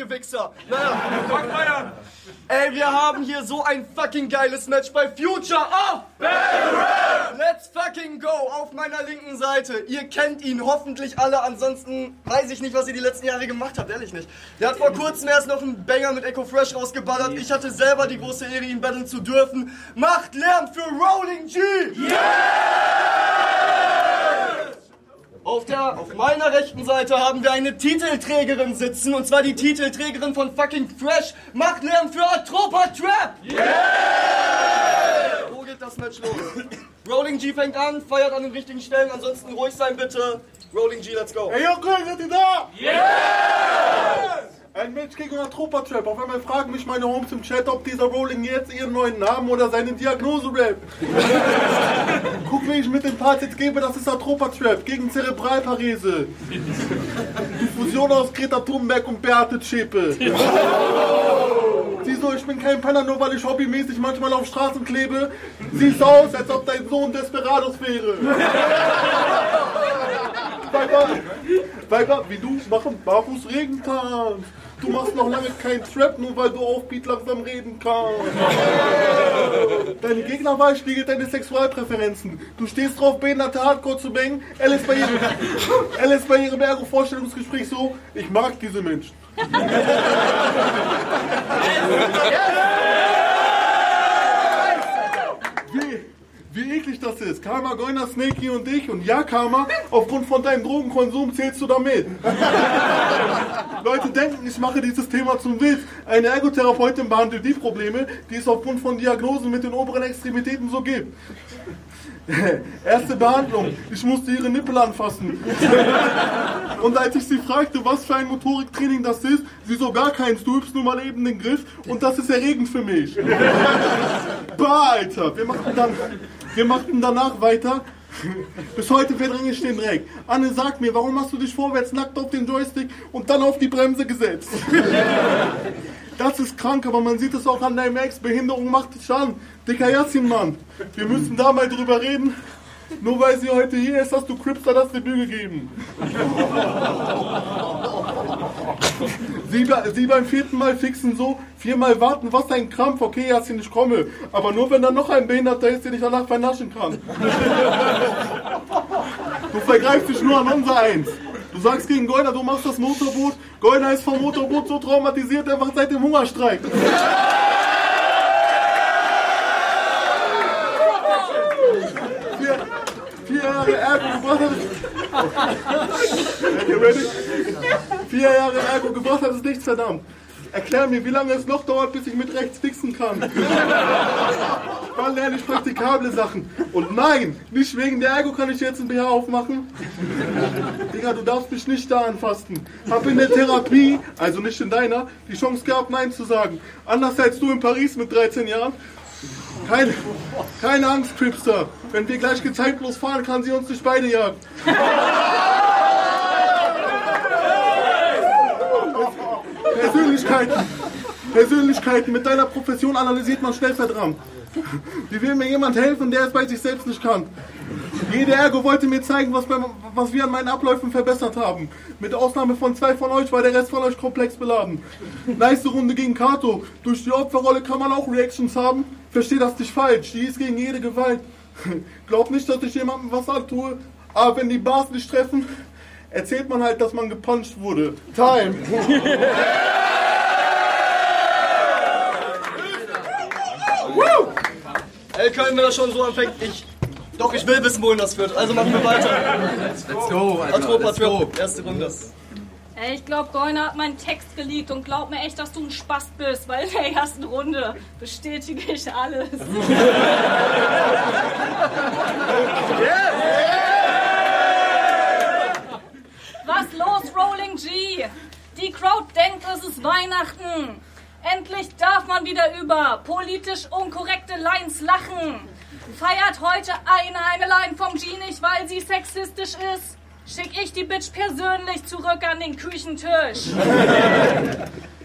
ihr Wichser. Naja. Ey, wir haben hier so ein fucking geiles Match bei Future of Let's fucking go auf meiner linken Seite. Ihr kennt ihn hoffentlich alle, ansonsten weiß ich nicht, was ihr die letzten Jahre gemacht habt, ehrlich nicht. Der hat vor kurzem erst noch einen Banger mit Echo Fresh rausgeballert. Ich hatte selber die große Ehre, ihn battlen zu dürfen. Macht Lärm für Rolling G! Auf, der, auf meiner rechten Seite haben wir eine Titelträgerin sitzen, und zwar die Titelträgerin von fucking Fresh. Macht Lärm für Atropa Trap! Wo geht das Match los? Rolling G fängt an, feiert an den richtigen Stellen, ansonsten ruhig sein bitte. Rolling G, let's go. Ey, Junge, seid ihr da? Yeah! Ein Match gegen einen Tropa Trap. Auf einmal fragen mich meine Homes im Chat, ob dieser Rolling jetzt ihren neuen Namen oder seine Diagnose rap. Guck, wie ich mit den Parts jetzt gebe, das ist Atropa Trap gegen Zerebralparese. Die Fusion aus Greta Thunberg und Beate Zschäpe. Sieh so, ich bin kein Penner, nur weil ich hobbymäßig manchmal auf Straßen klebe. Siehst aus, als ob dein Sohn Desperados wäre. Weiber, Weiber, wie du machen barfuß Regentanz. Du machst noch lange kein Trap, nur weil du auf Beat langsam reden kannst. Deine Gegnerwahl spiegelt deine Sexualpräferenzen. Du stehst drauf, behinderte Hardcore zu bangen. Elle ist bei ihrem, ist bei ihrem Ergo-Vorstellungsgespräch so, ich mag diese Menschen. Wie, wie eklig das ist. Karma, Goina, Snakey und ich. Und ja, Karma, aufgrund von deinem Drogenkonsum zählst du damit. Leute denken, ich mache dieses Thema zum Witz. Eine Ergotherapeutin behandelt die Probleme, die es aufgrund von Diagnosen mit den oberen Extremitäten so gibt. Erste Behandlung. Ich musste ihre Nippel anfassen. Und als ich sie fragte, was für ein Motoriktraining das ist, sie so gar keins, du übst nur mal eben den Griff und das ist erregend für mich. Bah, Alter. Wir machten, dann, wir machten danach weiter. Bis heute verdränge ich den Dreck. Anne, sag mir, warum hast du dich vorwärts nackt auf den Joystick und dann auf die Bremse gesetzt? Das ist krank, aber man sieht es auch an deinem Ex. Behinderung macht es an. Dicker Yassin, Mann. Wir müssen da mal drüber reden. Nur weil sie heute hier ist, hast du Cripster das Debüt gegeben. Sie, sie beim vierten Mal fixen so, viermal warten, was ein Krampf, okay, Yassin, ich komme. Aber nur wenn da noch ein Behinderter ist, der dich danach vernaschen kann. Du vergreifst dich nur an unser Eins. Du sagst gegen Goldner, du machst das Motorboot. Goldner ist vom Motorboot so traumatisiert, er macht seit dem Hungerstreik. Jahre Ergo gebracht hat. Vier Jahre Ergo gebracht hat es nichts, verdammt. Erklär mir, wie lange es noch dauert, bis ich mit rechts fixen kann. Wann lerne ich praktikable Sachen? Und nein, nicht wegen der Ergo kann ich jetzt ein BH aufmachen. Digga, du darfst mich nicht da anfassen. Hab in der Therapie, also nicht in deiner, die Chance gehabt, Nein zu sagen. Anders als du in Paris mit 13 Jahren. Keine, keine Angst, Cripster. Wenn wir gleich gezeitlos fahren, kann sie uns nicht beide jagen. Persönlichkeiten. Persönlichkeiten. Mit deiner Profession analysiert man schnell verdammt. Wie will mir jemand helfen, der es bei sich selbst nicht kann? Jede Ergo wollte mir zeigen, was, beim, was wir an meinen Abläufen verbessert haben. Mit Ausnahme von zwei von euch war der Rest von euch komplex beladen. Nice Runde gegen Kato. Durch die Opferrolle kann man auch Reactions haben. Versteh das nicht falsch. Die ist gegen jede Gewalt. Glaub nicht, dass ich jemandem was antue. Aber wenn die Bars nicht treffen, erzählt man halt, dass man gepuncht wurde. Time. Ey, können wir das schon so anfängt? Ich. Doch, ich will wissen, wohin das führt. Also machen wir weiter. Let's go, Alter. Atropa Let's go. Erste Runde. Ey, ich glaube, Goiner hat meinen Text geleakt und glaub mir echt, dass du ein Spast bist, weil in der ersten Runde bestätige ich alles. Was los, Rolling G? Die Crowd denkt, es ist Weihnachten. Endlich darf man wieder über politisch unkorrekte Lines lachen. Feiert heute eine eine Line vom G nicht, weil sie sexistisch ist? Schick ich die Bitch persönlich zurück an den Küchentisch.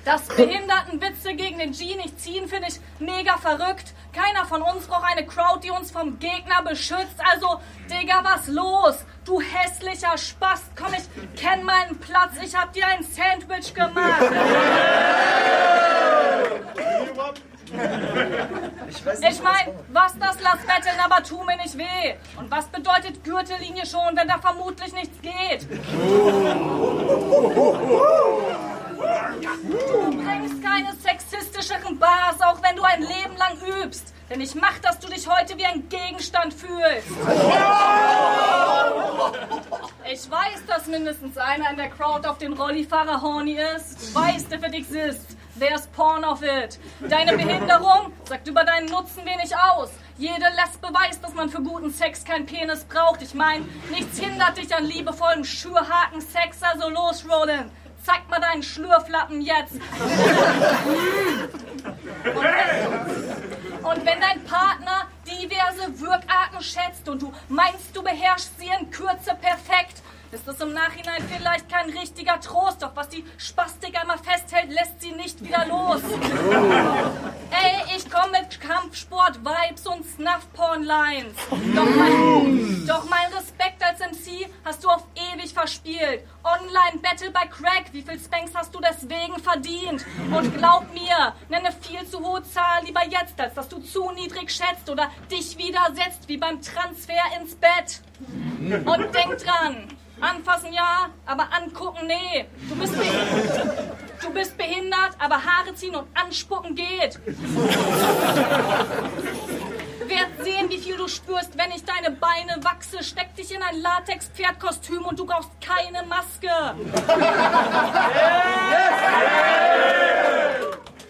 Dass Behindertenwitze gegen den G nicht ziehen, finde ich mega verrückt. Keiner von uns braucht eine Crowd, die uns vom Gegner beschützt. Also, Digga, was los? Du hässlicher Spast, komm, ich kenn meinen Platz. Ich hab dir ein Sandwich gemacht. Ich mein, was das lass betteln, aber tu mir nicht weh. Und was bedeutet Gürtellinie schon, wenn da vermutlich nichts geht? Du bringst keine sexistischeren Bars, auch wenn du ein Leben lang übst. Denn ich mach, dass du dich heute wie ein Gegenstand fühlst. Ich weiß, dass mindestens einer in der Crowd auf den Rollifahrer horny ist. Du weißt, if it exists. There's porn of it. Deine Behinderung sagt über deinen Nutzen wenig aus. Jede Lesbe weiß, dass man für guten Sex keinen Penis braucht. Ich mein, nichts hindert dich an liebevollem Schürhaken-Sex, also los, Roland. Zeig mal deinen Schlürflappen jetzt. Und wenn dein Partner diverse Wirkarten schätzt und du meinst, du beherrschst sie in Kürze perfekt, ist es im Nachhinein vielleicht kein richtiger Trost, doch was die Spastik einmal festhält, lässt sie nicht wieder los. Ey, ich komme mit Kampfsport, Vibes und Snuff-Porn-Lines. Doch mein, doch mein Respekt als MC hast du auf ewig verspielt. Online-Battle bei Crack, wie viel Spanks hast du deswegen verdient? Und glaub mir, nenne viel zu hohe Zahl lieber jetzt, als dass du zu niedrig schätzt oder dich widersetzt, wie beim Transfer ins Bett. Und denk dran, Anfassen ja, aber angucken nee. Du bist, du bist behindert, aber Haare ziehen und anspucken geht. Werd sehen, wie viel du spürst, wenn ich deine Beine wachse. Steck dich in ein Latex-Pferdkostüm und du brauchst keine Maske.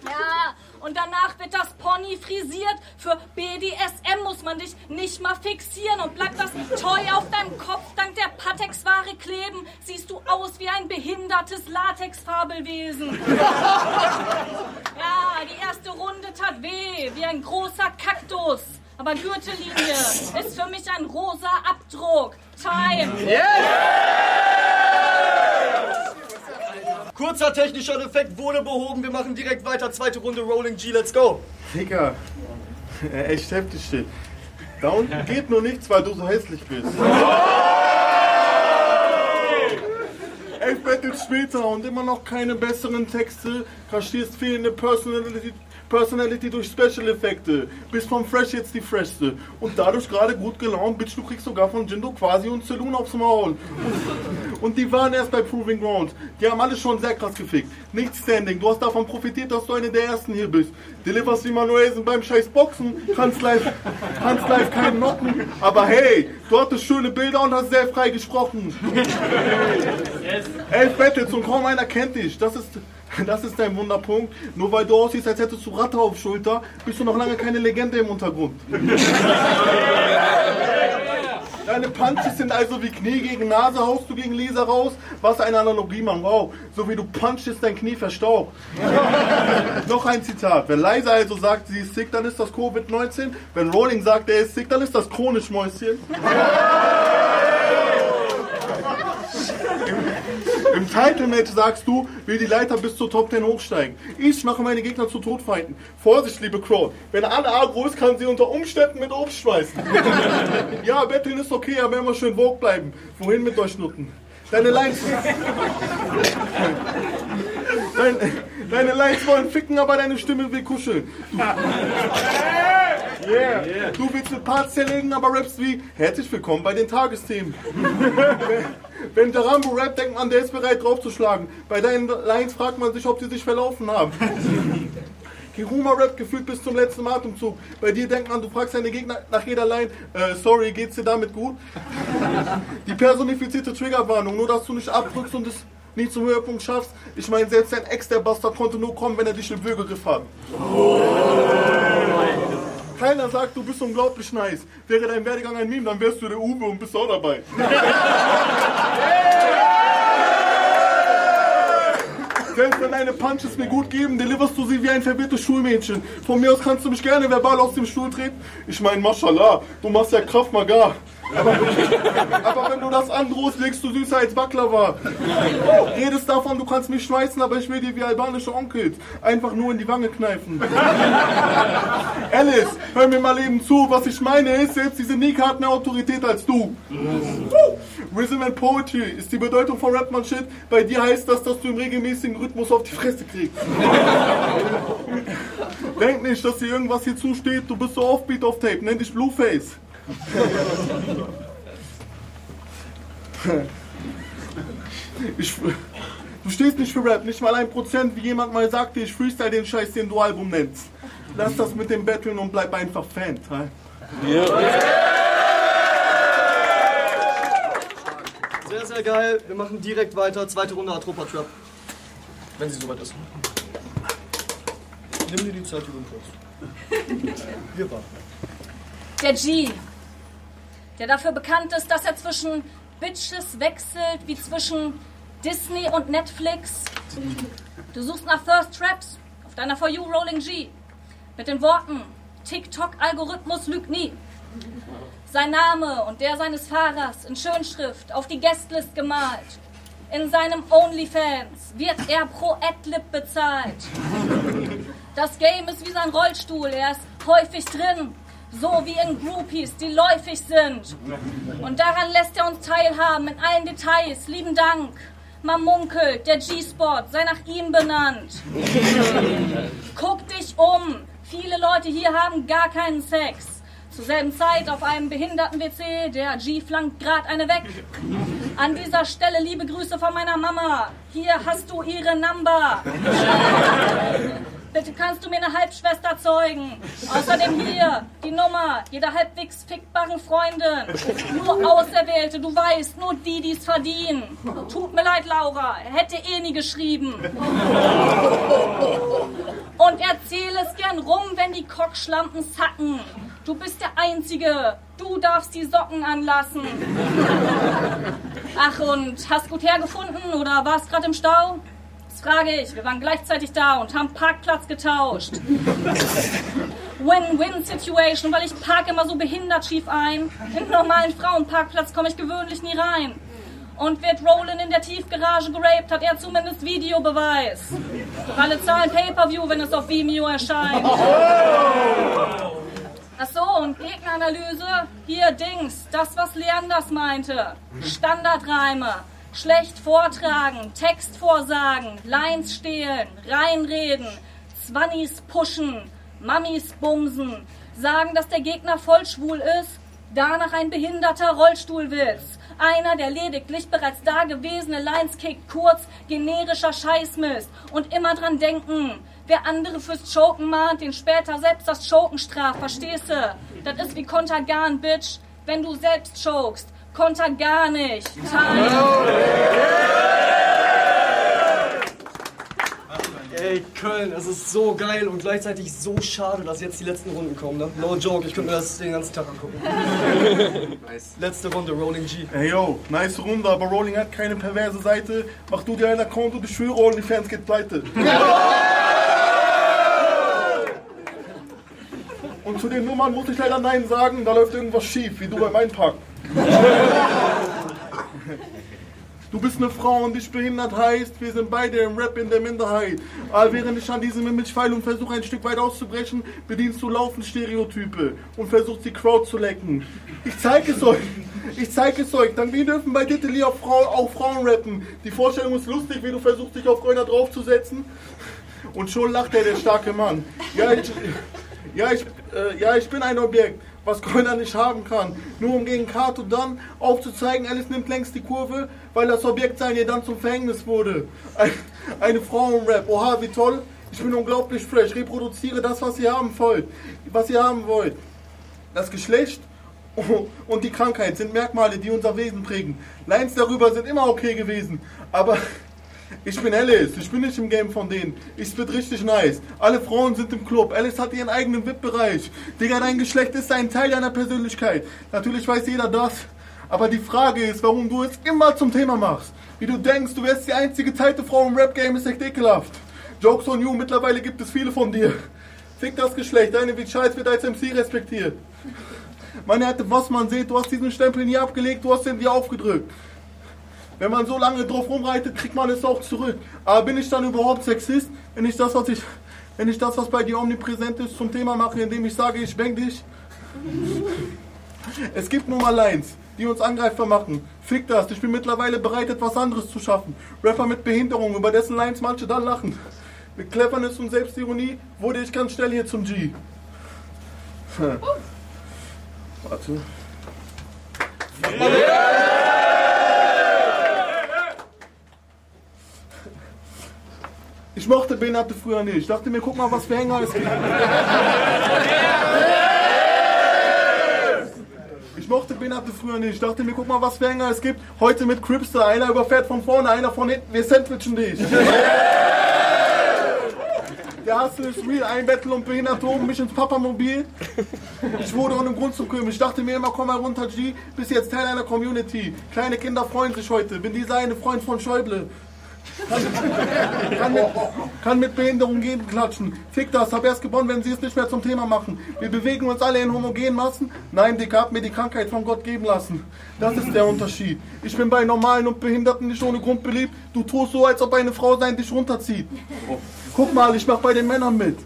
Ja, und danach wird das Pony frisiert. Für BDSM muss man dich nicht mal fixieren und bleibt das Toy auf deinem Kopf dank der Patex-Ware kleben, siehst du aus wie ein behindertes Latex-Fabelwesen. Ja, die erste Runde tat weh, wie ein großer Kaktus. Aber Gürtellinie ist für mich ein rosa Abdruck. Time. Kurzer technischer Defekt wurde behoben. Wir machen direkt weiter. Zweite Runde Rolling G. Let's go. Digga, echt heftig steht. Da unten geht nur nichts, weil du so hässlich bist. Elf Battles später und immer noch keine besseren Texte, kaschierst fehlende Personality, Personality durch Special Effekte. Bist vom Fresh jetzt die Freshste. Und dadurch gerade gut gelaunt, Bitch, du kriegst sogar von Jindo quasi und Saloon aufs Maul. Und, und die waren erst bei Proving Ground. Die haben alle schon sehr krass gefickt. Nicht Standing, du hast davon profitiert, dass du eine der ersten hier bist. Deliverst wie Manuelsen beim scheiß Boxen, kannst live, kannst live keinen knocken. Aber hey, du hattest schöne Bilder und hast sehr frei gesprochen. Elf Battles und kaum einer kennt dich. Das ist, das ist dein Wunderpunkt. Nur weil du aussiehst, als hättest du Ratte auf Schulter, bist du noch lange keine Legende im Untergrund. Deine Punches sind also wie Knie gegen Nase, haust du gegen Leser raus. Was eine Analogie, Mann, wow. So wie du punchst, dein Knie verstaubt. Noch ein Zitat. Wenn Leise also sagt, sie ist sick, dann ist das Covid-19. Wenn Rolling sagt, er ist sick, dann ist das chronisch, Mäuschen. Im Title-Match sagst du, will die Leiter bis zur Top 10 hochsteigen. Ich mache meine Gegner zu Todfeinden. Vorsicht, liebe Crow. Wenn Anne agro ist, kann sie unter Umständen mit Obst schmeißen. ja, betteln ist okay, aber immer schön Vogue bleiben. Wohin mit euch Nutten? Deine Lines... Dein, deine Lines wollen ficken, aber deine Stimme will kuscheln. Yeah. Du willst mit Parts zerlegen, aber rappst wie Herzlich willkommen bei den Tagesthemen. Wenn der Rambo rappt, denkt man, der ist bereit draufzuschlagen. Bei deinen Lines fragt man sich, ob sie sich verlaufen haben. Kiruma rappt gefühlt bis zum letzten Atemzug. Bei dir denkt man, du fragst deine Gegner nach jeder Line, äh, sorry, geht's dir damit gut? Die personifizierte Triggerwarnung, nur dass du nicht abdrückst und es nie zum Höhepunkt schaffst. Ich meine, selbst dein Ex, der Bastard, konnte nur kommen, wenn er dich im Würgegriff hat. Keiner sagt, du bist unglaublich nice. Wäre dein Werdegang ein Meme, dann wärst du der Uwe und bist auch dabei. Selbst wenn deine Punches mir gut geben, deliverst du sie wie ein verwirrtes Schulmädchen. Von mir aus kannst du mich gerne verbal aus dem Stuhl treten. Ich meine, Mashallah, du machst ja Kraft Maga. Aber, aber wenn du das androhst, legst du süßer als Baklava. Redest davon, du kannst mich schmeißen, aber ich will dir wie albanische Onkels einfach nur in die Wange kneifen. Alice, hör mir mal eben zu. Was ich meine ist, selbst diese Nika hat mehr Autorität als du. Rhythm and Poetry ist die Bedeutung von Rapman Shit. Bei dir heißt das, dass du im regelmäßigen Rhythmus auf die Fresse kriegst. Denk nicht, dass dir irgendwas hier zusteht. Du bist so offbeat auf Tape. Nenn dich Blueface. Ich, du stehst nicht für Rap, nicht mal ein Prozent, wie jemand mal sagte, ich freestyle den Scheiß, den du Album nennst. Lass das mit dem Battlen und bleib einfach Fan. Teil. Sehr, sehr geil. Wir machen direkt weiter. Zweite Runde Atropa Trap. Wenn sie soweit ist. Nimm dir die Zeit, die du brauchst. Wir warten. Der G, der dafür bekannt ist, dass er zwischen Bitches wechselt wie zwischen Disney und Netflix. Du suchst nach First Traps auf deiner For You Rolling G mit den Worten TikTok-Algorithmus lügt nie. Sein Name und der seines Fahrers in Schönschrift auf die Guestlist gemalt. In seinem OnlyFans wird er pro Adlib bezahlt. Das Game ist wie sein Rollstuhl, er ist häufig drin, so wie in Groupies, die läufig sind. Und daran lässt er uns teilhaben in allen Details. Lieben Dank. Man munkelt, der G-Spot sei nach ihm benannt. Guck dich um. Viele Leute hier haben gar keinen Sex. Zur selben Zeit auf einem Behinderten-WC, der G flankt grad eine weg. An dieser Stelle liebe Grüße von meiner Mama. Hier hast du ihre Number. Bitte kannst du mir eine Halbschwester zeugen. Außerdem hier die Nummer jeder halbwegs fickbaren Freundin. Nur Auserwählte, du weißt, nur die, die es verdienen. Tut mir leid, Laura, hätte eh nie geschrieben. Und erzähl es gern rum, wenn die Kockschlampen sacken. Du bist der Einzige. Du darfst die Socken anlassen. Ach, und hast gut hergefunden oder warst gerade im Stau? Frage ich. Wir waren gleichzeitig da und haben Parkplatz getauscht. Win-Win-Situation, weil ich parke immer so behindert schief ein. In einen normalen Frauenparkplatz komme ich gewöhnlich nie rein. Und wird Roland in der Tiefgarage geraped, hat er zumindest Videobeweis. Doch alle zahlen Pay-Per-View, wenn es auf Vimeo erscheint. Ach so, und Gegneranalyse? Hier, Dings, das, was Leanders meinte. Standardreime. Schlecht vortragen, Text vorsagen, Lines stehlen, reinreden, Zwannis pushen, Mammis bumsen, sagen, dass der Gegner voll schwul ist, danach ein behinderter Rollstuhlwitz. Einer, der lediglich bereits dagewesene Lines kickt, kurz generischer Scheißmist. Und immer dran denken, wer andere fürs Choken mahnt, den später selbst das Choken straft, verstehst du? Das ist wie Kontergan, Bitch, wenn du selbst chokst. Konter gar nicht. Time. Ey, Köln, es ist so geil und gleichzeitig so schade, dass jetzt die letzten Runden kommen. Ne? No joke, ich könnte mir das den ganzen Tag angucken. Letzte Runde, Rolling G. Ey yo, nice Runde, aber Rolling hat keine perverse Seite. Mach du dir einen Account und ich schwöre, OnlyFans geht pleite. Und zu den Nummern muss ich leider Nein sagen, da läuft irgendwas schief, wie du beim Einpacken. Du bist eine Frau und dich behindert heißt, wir sind beide im Rap in der Minderheit. Aber während ich an diesem Image feile und versuche ein Stück weit auszubrechen, bedienst du laufend Stereotype und versuchst die Crowd zu lecken. Ich zeige es euch. Ich zeige es euch. Dann wir dürfen bei Diddley auch, Frau, auch Frauen rappen. Die Vorstellung ist lustig, wie du versuchst, dich auf Gröner draufzusetzen. Und schon lacht er, der starke Mann. Ja, ich, ja, ich, äh, ja, ich bin ein Objekt, was Gröner nicht haben kann. Nur um gegen Kato dann aufzuzeigen, Alice nimmt längst die Kurve, weil das Objekt sein ihr dann zum Verhängnis wurde. Ein, eine Frau im Rap, oha, wie toll. Ich bin unglaublich fresh, reproduziere das, was ihr haben wollt. Was ihr haben wollt. Das Geschlecht und die Krankheit sind Merkmale, die unser Wesen prägen. Lines darüber sind immer okay gewesen, aber ich bin Alice, ich bin nicht im Game von denen. Ich spit richtig nice. Alle Frauen sind im Club. Alice hat ihren eigenen VIP-Bereich. Digga, dein Geschlecht ist ein Teil deiner Persönlichkeit. Natürlich weiß jeder das. Aber die Frage ist, warum du es immer zum Thema machst. Wie du denkst, du wärst die einzige teilte Frau im Rap-Game, ist echt ekelhaft. Jokes on you, mittlerweile gibt es viele von dir. Fick das Geschlecht, deine Vichals wird als MC respektiert. Meine Herren, was man sieht, du hast diesen Stempel nie abgelegt, du hast den dir aufgedrückt. Wenn man so lange drauf rumreitet, kriegt man es auch zurück. Aber bin ich dann überhaupt Sexist, wenn ich das, was ich, wenn ich das, was bei dir omnipräsent ist, zum Thema mache, indem ich sage, ich bang dich? Es gibt nun mal Lines, die uns angreifbar machen. Fick das, ich bin mittlerweile bereit, etwas anderes zu schaffen. Rapper mit Behinderung, über dessen Lines manche dann lachen. Mit Cleverness und Selbstironie wurde ich ganz schnell hier zum G. Warte. Ich mochte Benate früher nicht. Ich dachte mir, guck mal, was für Hänger es gibt. Ich mochte Benate früher nicht. Ich dachte mir, guck mal, was für Hänger es gibt. Heute mit Cripster. Einer überfährt von vorne, einer von hinten. Wir sandwichen dich. Der Hustle ist real. Ein Battle und Behinderte oben mich ins Papamobil. Ich wurde ohne Grund zum König. Ich dachte mir immer, komm mal runter, G. Bis jetzt Teil einer Community. Kleine Kinder freuen sich heute. Bin dieser eine Freund von Schäuble. Kann, mit, kann mit Behinderung gehen klatschen. Fick das, hab erst gewonnen, wenn sie es nicht mehr zum Thema machen. Wir bewegen uns alle in homogenen Massen. Nein, Dick, hab mir die Krankheit von Gott geben lassen. Das ist der Unterschied. Ich bin bei Normalen und Behinderten nicht ohne Grund beliebt. Du tust so, als ob eine Frau sein dich runterzieht. Guck mal, ich mach bei den Männern mit.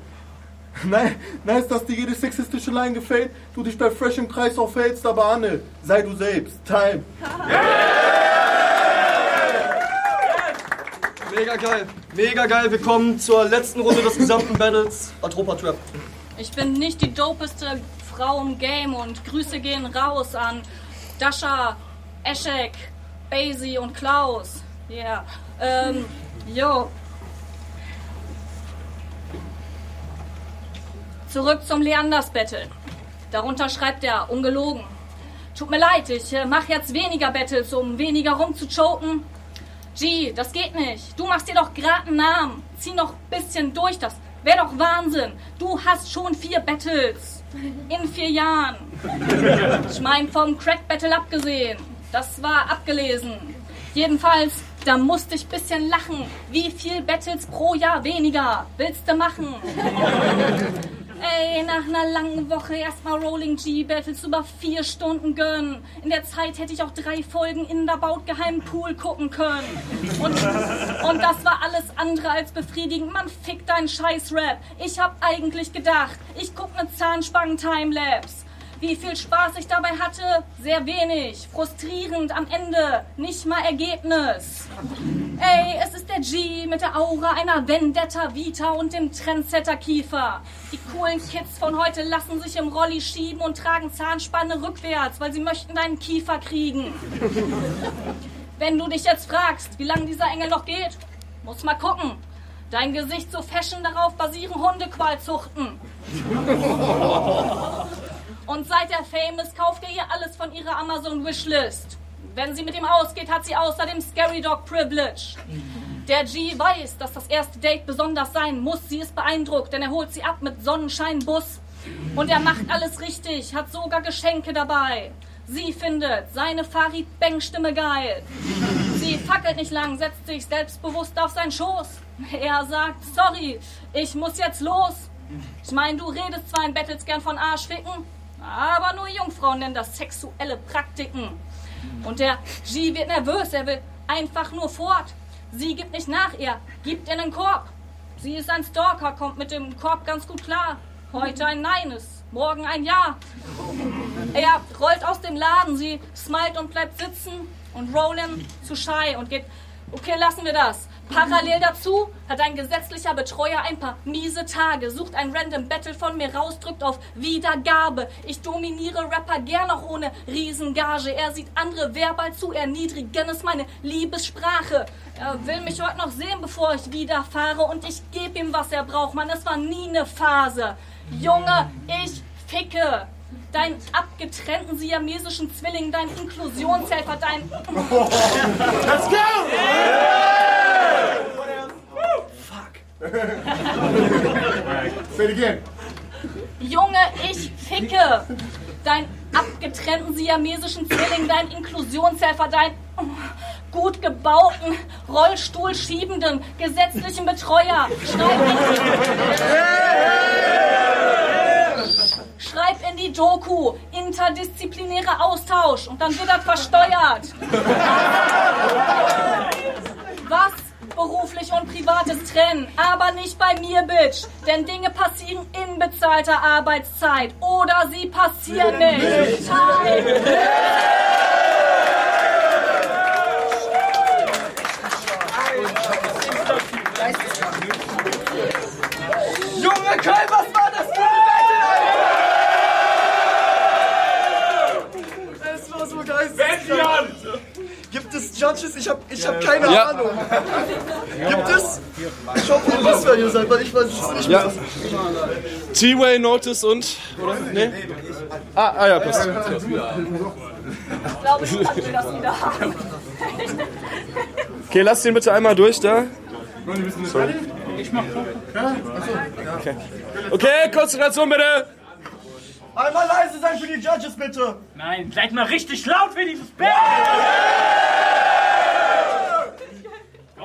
Nein, nice, dass dir jede sexistische Line gefällt. Du dich bei Fresh im Kreis aufhältst, aber Anne, sei du selbst. Time. Mega geil. Mega geil. Wir kommen zur letzten Runde des gesamten Battles. Atropa Trap. Ich bin nicht die dopeste Frau im Game und Grüße gehen raus an Dasha, Eschek, Basie und Klaus. Yeah. Ähm, yo. Zurück zum Leanders Battle. Darunter schreibt er, ungelogen. Tut mir leid, ich äh, mache jetzt weniger Battles, um weniger rumzuchoken. G, das geht nicht. Du machst dir doch gerade einen Namen. Zieh noch ein bisschen durch, das wäre doch Wahnsinn. Du hast schon vier Battles. In vier Jahren. Ich mein, vom Crack-Battle abgesehen. Das war abgelesen. Jedenfalls, da musste ich ein bisschen lachen. Wie viel Battles pro Jahr weniger willst du machen? Ey, nach einer langen Woche erstmal Rolling G Battles über vier Stunden gönnen. In der Zeit hätte ich auch drei Folgen in der Baut geheimen Pool gucken können. Und, und das war alles andere als befriedigend. Man fickt deinen Scheiß-Rap. Ich hab eigentlich gedacht, ich guck ne Zahnspangen-Timelapse. Wie viel Spaß ich dabei hatte? Sehr wenig. Frustrierend am Ende. Nicht mal Ergebnis. Ey, es ist der G mit der Aura einer Vendetta Vita und dem Trendsetter Kiefer. Die coolen Kids von heute lassen sich im Rolli schieben und tragen Zahnspanne rückwärts, weil sie möchten deinen Kiefer kriegen. Wenn du dich jetzt fragst, wie lange dieser Engel noch geht, muss mal gucken. Dein Gesicht so fashion, darauf basieren Hundequalzuchten. Und seit er famous kauft er ihr alles von ihrer Amazon Wishlist. Wenn sie mit ihm ausgeht, hat sie außerdem Scary Dog Privilege. Der G weiß, dass das erste Date besonders sein muss. Sie ist beeindruckt, denn er holt sie ab mit Sonnenscheinbus. Und er macht alles richtig, hat sogar Geschenke dabei. Sie findet seine Farid Bang Stimme geil. Sie fackelt nicht lang, setzt sich selbstbewusst auf seinen Schoß. Er sagt, sorry, ich muss jetzt los. Ich meine, du redest zwar in Battles gern von Arschficken, aber nur Jungfrauen nennen das sexuelle Praktiken. Und der G wird nervös, er will einfach nur fort. Sie gibt nicht nach, er gibt ihr einen Korb. Sie ist ein Stalker, kommt mit dem Korb ganz gut klar. Heute ein Nein ist, morgen ein Ja. Er rollt aus dem Laden, sie smilet und bleibt sitzen und Roland zu shy und geht, okay, lassen wir das. Parallel dazu hat ein gesetzlicher Betreuer ein paar miese Tage, sucht ein random Battle von mir raus, drückt auf Wiedergabe. Ich dominiere Rapper gern auch ohne Riesengage. Er sieht andere verbal zu erniedrigen, ist meine Liebessprache. Er will mich heute noch sehen, bevor ich wieder fahre und ich gebe ihm, was er braucht. Mann, es war nie eine Phase. Junge, ich ficke. Dein abgetrennten siamesischen Zwilling, dein Inklusionshelfer, dein... Let's go! Say it again. Junge, ich ficke. Dein abgetrennten siamesischen Zwilling, dein Inklusionshelfer, dein gut gebauten, Rollstuhl schiebenden, gesetzlichen Betreuer. Schreib in, schreib in die Doku. Interdisziplinärer Austausch. Und dann wird das versteuert. Was beruflich und privates trennen. Aber nicht bei mir, Bitch. Denn Dinge passieren in bezahlter Arbeitszeit. Oder sie passieren nicht. Time. Junge Köln, was war das für ein Battle, Alter? Es war so geisteskrank. Gibt es Judges? Ich hab, ich hab keine Ja. Ahnung. Gibt es? Ich hoffe, ihr wisst, wer ihr seid, weil ich weiß es nicht Ja. mehr. T-Way, Notice und. Oder? Nee? Ah, ah ja, passt. Ich glaube, ich mir das wieder haben. Okay, lass den bitte einmal durch da. Sorry. Okay. okay, Konzentration bitte. Einmal leise sein für die Judges, bitte. Nein, seid mal richtig laut für dieses Bild!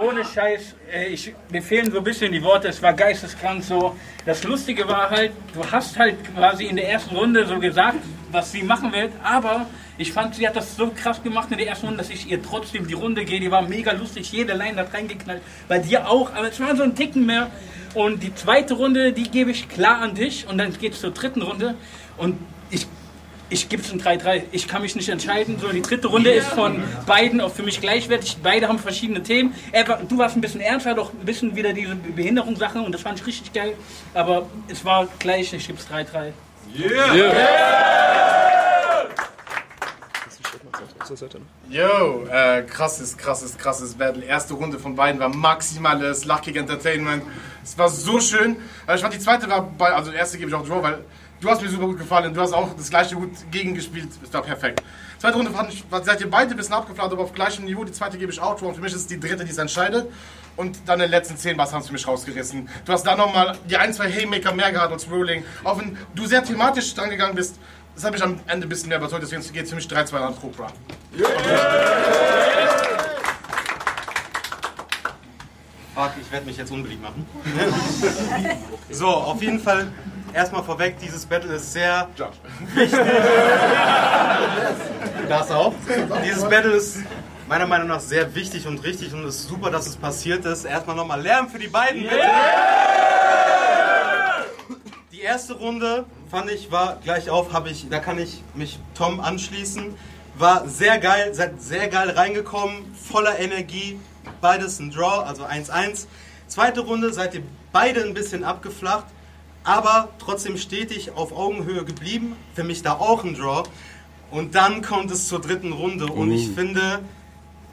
Ohne Scheiß, äh, ich, mir fehlen so ein bisschen die Worte, es war geisteskrank so. Das Lustige war halt, du hast halt quasi in der ersten Runde so gesagt, was sie machen wird, aber ich fand, sie hat das so krass gemacht in der ersten Runde, dass ich ihr trotzdem die Runde gehe. Die war mega lustig, jede Line hat reingeknallt. Bei dir auch, aber es war so ein Ticken mehr. Und die zweite Runde, die gebe ich klar an dich und dann geht es zur dritten Runde. Und ich ich gebe es ein 3-3. Ich kann mich nicht entscheiden. So, die dritte Runde ist von beiden auch für mich gleichwertig. Beide haben verschiedene Themen. Er war, du warst ein bisschen ernster, doch ein bisschen wieder diese Behinderungssache und das fand ich richtig geil. Aber es war gleich, ich gebe es 3-3. Yo, äh, krasses, krasses, krasses Battle. Erste Runde von beiden war maximales Lachkick Entertainment. Es war so schön. Äh, Ich fand die zweite war bei, also die erste gebe ich auch Draw, weil du hast mir super gut gefallen. Du hast auch das gleiche gut gegengespielt. Es war perfekt. Zweite Runde fand ich, seid ihr beide ein bisschen abgeflaut, aber auf gleichem Niveau. Die zweite gebe ich auch und für mich ist es die dritte, die es entscheidet. Und dann in den letzten zehn Bars haben für mich rausgerissen. Du hast da nochmal die ein, zwei Haymaker mehr gehabt als Rolling. Auch wenn du sehr thematisch dran gegangen bist, das hat mich am Ende ein bisschen mehr überzeugt. Deswegen geht es für mich 3-2 an Cobra. Fuck, ich werde mich jetzt unbeliebt machen. so, auf jeden Fall erstmal vorweg, dieses Battle ist sehr wichtig. Das auch. Dieses Battle ist meiner Meinung nach sehr wichtig und richtig und es ist super, dass es passiert ist. Erstmal nochmal Lärm für die beiden, bitte. Die erste Runde fand ich war gleich auf, habe ich, da kann ich mich Tom anschließen. War sehr geil, seid sehr geil reingekommen, voller Energie. Beides ein Draw, also 1-1. Zweite Runde seid ihr beide ein bisschen abgeflacht, aber trotzdem stetig auf Augenhöhe geblieben. Für mich da auch ein Draw. Und dann kommt es zur dritten Runde und ich finde,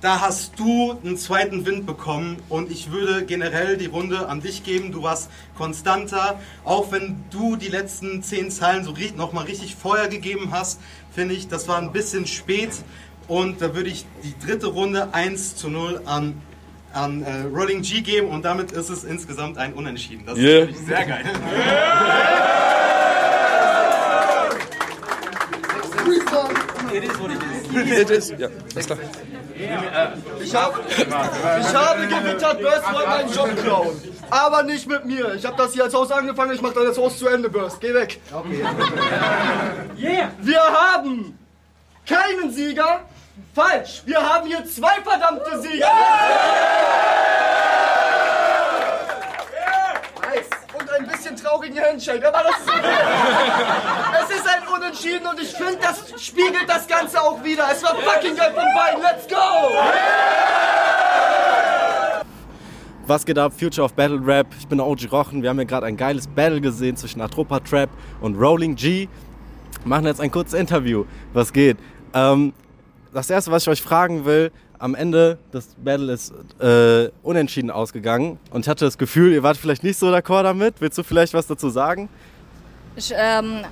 da hast du einen zweiten Wind bekommen und ich würde generell die Runde an dich geben. Du warst konstanter, auch wenn du die letzten zehn Zeilen so nochmal richtig Feuer gegeben hast, finde ich, das war ein bisschen spät und da würde ich die dritte Runde 1 zu 0 an, an äh, Rolling G geben und damit ist es insgesamt ein Unentschieden. Das Yeah. ist sehr geil. It is. Ja, alles klar. Ich, hab, ich habe gewittert, Burst wollte meinen Job klauen. Aber nicht mit mir. Ich habe das hier als Haus angefangen, ich mache dann das Haus zu Ende, Burst. Geh weg. Wir haben keinen Sieger. Falsch. Wir haben hier zwei verdammte Sieger. Nice. Und ein bisschen traurigen Handshake, aber das ist. Es ist ein Unentschieden und ich finde, das spiegelt das Ganze auch wieder. Es war fucking geil von beiden. Let's go! Was geht ab? Future of Battle Rap. Ich bin OG Rochen. Wir haben hier gerade ein geiles Battle gesehen zwischen Atropa Trap und Rolling G. Machen jetzt ein kurzes Interview. Was geht? Ähm, das erste, was ich euch fragen will, am Ende des Battle ist äh, unentschieden ausgegangen und ich hatte das Gefühl, ihr wart vielleicht nicht so d'accord damit. Willst du vielleicht was dazu sagen? Ich ähm,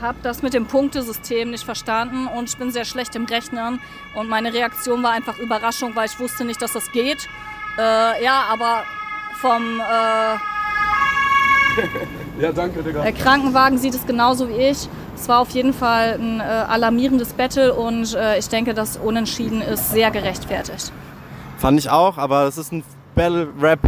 habe das mit dem Punktesystem nicht verstanden und ich bin sehr schlecht im Rechnen. Und meine Reaktion war einfach Überraschung, weil ich wusste nicht, dass das geht. Äh, ja, aber vom äh, Ja, danke, Digga. der Krankenwagen sieht es genauso wie ich. Es war auf jeden Fall ein äh, alarmierendes Battle und äh, ich denke, das Unentschieden ist sehr gerechtfertigt. Fand ich auch, aber es ist ein Battle Rap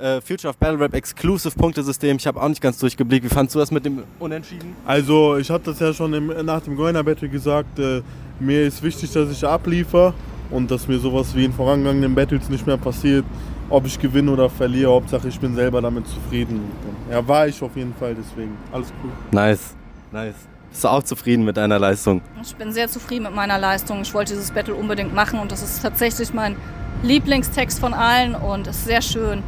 äh, Future of Battle Rap Exclusive Punktesystem. Ich habe auch nicht ganz durchgeblickt. Wie fandst du das mit dem Unentschieden? Also, ich hatte das ja schon im, nach dem Goiner Battle gesagt. Äh, mir ist wichtig, dass ich abliefer und dass mir sowas wie in vorangegangenen Battles nicht mehr passiert. Ob ich gewinne oder verliere, Hauptsache ich bin selber damit zufrieden. Ja, war ich auf jeden Fall, deswegen alles cool. Nice, nice. Bist du auch zufrieden mit deiner Leistung? Ich bin sehr zufrieden mit meiner Leistung. Ich wollte dieses Battle unbedingt machen und das ist tatsächlich mein Lieblingstext von allen und es ist sehr schön,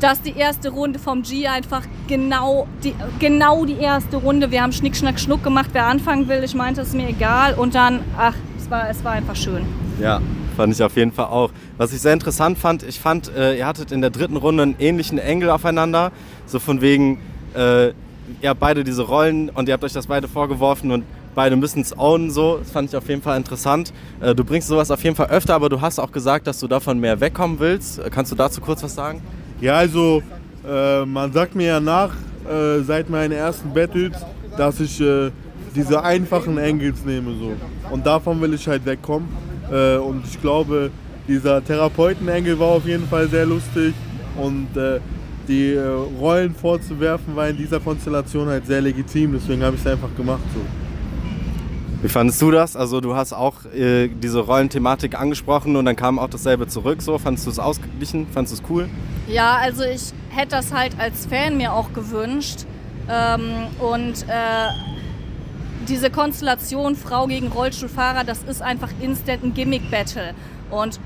dass die erste Runde vom G einfach genau die, genau die erste Runde, wir haben Schnick, Schnack, Schnuck gemacht, wer anfangen will, ich meinte, es ist mir egal und dann, ach, es war, es war einfach schön. Ja, fand ich auf jeden Fall auch. Was ich sehr interessant fand, ich fand, äh, ihr hattet in der dritten Runde einen ähnlichen Engel aufeinander, so von wegen, äh, ihr habt beide diese Rollen und ihr habt euch das beide vorgeworfen und beide müssen es ownen so. Das fand ich auf jeden Fall interessant. Äh, du bringst sowas auf jeden Fall öfter, aber du hast auch gesagt, dass du davon mehr wegkommen willst. Äh, Kannst du dazu kurz was sagen? Ja, also äh, man sagt mir ja nach, äh, seit meinen ersten Battles, dass ich äh, diese einfachen Angles nehme so. Und davon will ich halt wegkommen. Äh, und ich glaube, dieser Therapeuten-Angle war auf jeden Fall sehr lustig. Und die äh, Rollen vorzuwerfen war in dieser Konstellation halt sehr legitim. Deswegen habe ich es einfach gemacht so. Wie fandest du das? Also du hast auch äh, diese Rollenthematik angesprochen und dann kam auch dasselbe zurück. So, fandest du es ausgeglichen? Fandest du es cool? Ja, also ich hätte das halt als Fan mir auch gewünscht. Ähm, und äh, diese Konstellation Frau gegen Rollstuhlfahrer, das ist einfach instant ein Gimmick-Battle. Und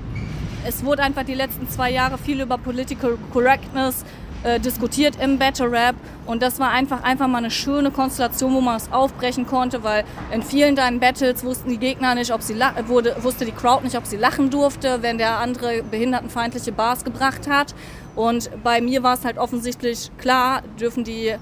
es wurde einfach die letzten zwei Jahre viel über Political Correctness äh, diskutiert im Battle Rap und das war einfach einfach mal eine schöne Konstellation, wo man es aufbrechen konnte, weil in vielen deinen Battles wussten die Gegner nicht, ob sie wurde, wusste die Crowd nicht, ob sie lachen durfte, wenn der andere behindertenfeindliche Bars gebracht hat. Und bei mir war es halt offensichtlich klar, dürfen die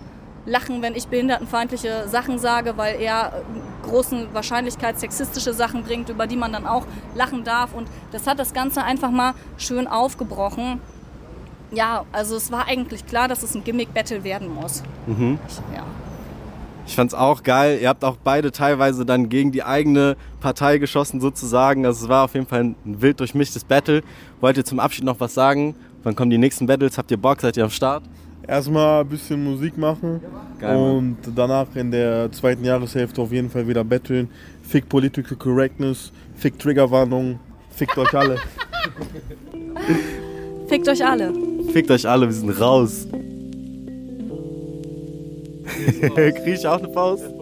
lachen, wenn ich behindertenfeindliche Sachen sage, weil er äh, großen Wahrscheinlichkeit sexistische Sachen bringt, über die man dann auch lachen darf. Und das hat das Ganze einfach mal schön aufgebrochen. Ja, also es war eigentlich klar, dass es ein Gimmick-Battle werden muss. Mhm. Ja. Ich fand's auch geil. Ihr habt auch beide teilweise dann gegen die eigene Partei geschossen sozusagen. Also es war auf jeden Fall ein wild durchmischtes Battle. Wollt ihr zum Abschied noch was sagen? Wann kommen die nächsten Battles? Habt ihr Bock? Seid ihr am Start? Erstmal ein bisschen Musik machen Geil, und danach in der zweiten Jahreshälfte auf jeden Fall wieder battlen. Fick Political Correctness, fick Triggerwarnung, fickt euch alle. Fickt euch alle. Fickt euch alle, wir sind raus. Krieg ich auch eine Faust?